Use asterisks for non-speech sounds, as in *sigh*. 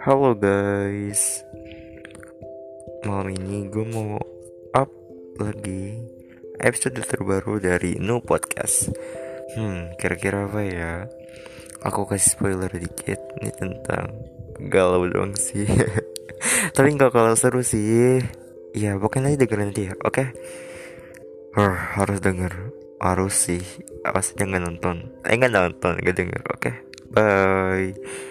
Halo guys Malam ini gue mau up lagi episode terbaru dari No Podcast Hmm, kira-kira apa ya? Aku kasih spoiler dikit nih tentang galau dong sih *laughs* Tapi gak kalau seru sih Ya pokoknya aja dengerin nanti ya, oke? Okay? harus denger Harus sih Awas jangan nonton Eh nggak nonton, gak denger, oke? Okay? Bye